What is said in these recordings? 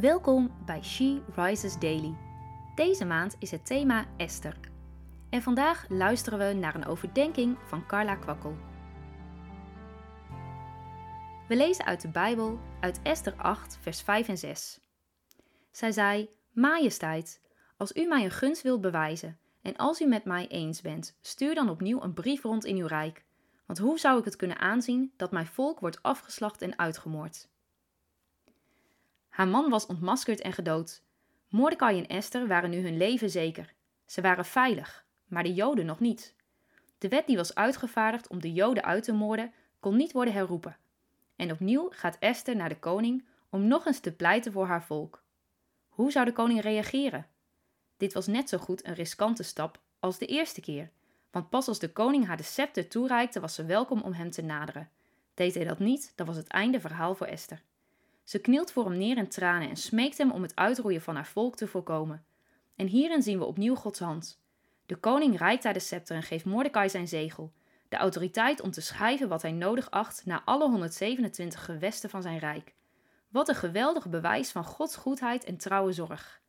Welkom bij She Rises Daily. Deze maand is het thema Esther. En vandaag luisteren we naar een overdenking van Carla Kwakkel. We lezen uit de Bijbel, uit Esther 8, vers 5 en 6. Zij zei: Majesteit, als u mij een gunst wilt bewijzen en als u met mij eens bent, stuur dan opnieuw een brief rond in uw rijk. Want hoe zou ik het kunnen aanzien dat mijn volk wordt afgeslacht en uitgemoord? Haar man was ontmaskerd en gedood. Mordecai en Esther waren nu hun leven zeker. Ze waren veilig, maar de Joden nog niet. De wet die was uitgevaardigd om de Joden uit te moorden, kon niet worden herroepen. En opnieuw gaat Esther naar de koning om nog eens te pleiten voor haar volk. Hoe zou de koning reageren? Dit was net zo goed een riskante stap als de eerste keer, want pas als de koning haar de scepter toereikte, was ze welkom om hem te naderen. Deed hij dat niet, dan was het einde verhaal voor Esther. Ze knielt voor hem neer in tranen en smeekt hem om het uitroeien van haar volk te voorkomen. En hierin zien we opnieuw Gods hand. De koning reikt haar de scepter en geeft Mordecai zijn zegel, de autoriteit om te schrijven wat hij nodig acht naar alle 127 gewesten van zijn rijk. Wat een geweldig bewijs van Gods goedheid en trouwe zorg.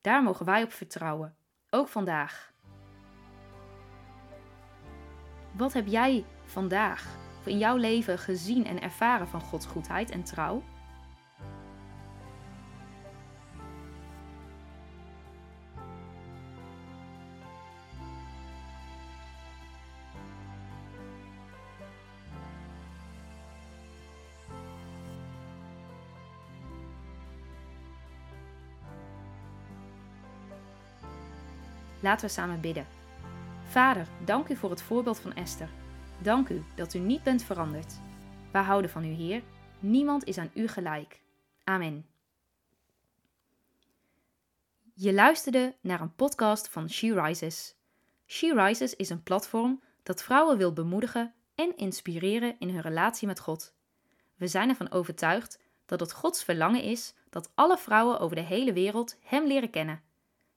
Daar mogen wij op vertrouwen, ook vandaag. Wat heb jij vandaag in jouw leven gezien en ervaren van Gods goedheid en trouw? Laten we samen bidden. Vader, dank u voor het voorbeeld van Esther. Dank u dat u niet bent veranderd. Wij houden van u, Heer. Niemand is aan u gelijk. Amen. Je luisterde naar een podcast van She Rises. She Rises is een platform dat vrouwen wil bemoedigen en inspireren in hun relatie met God. We zijn ervan overtuigd dat het Gods verlangen is dat alle vrouwen over de hele wereld Hem leren kennen.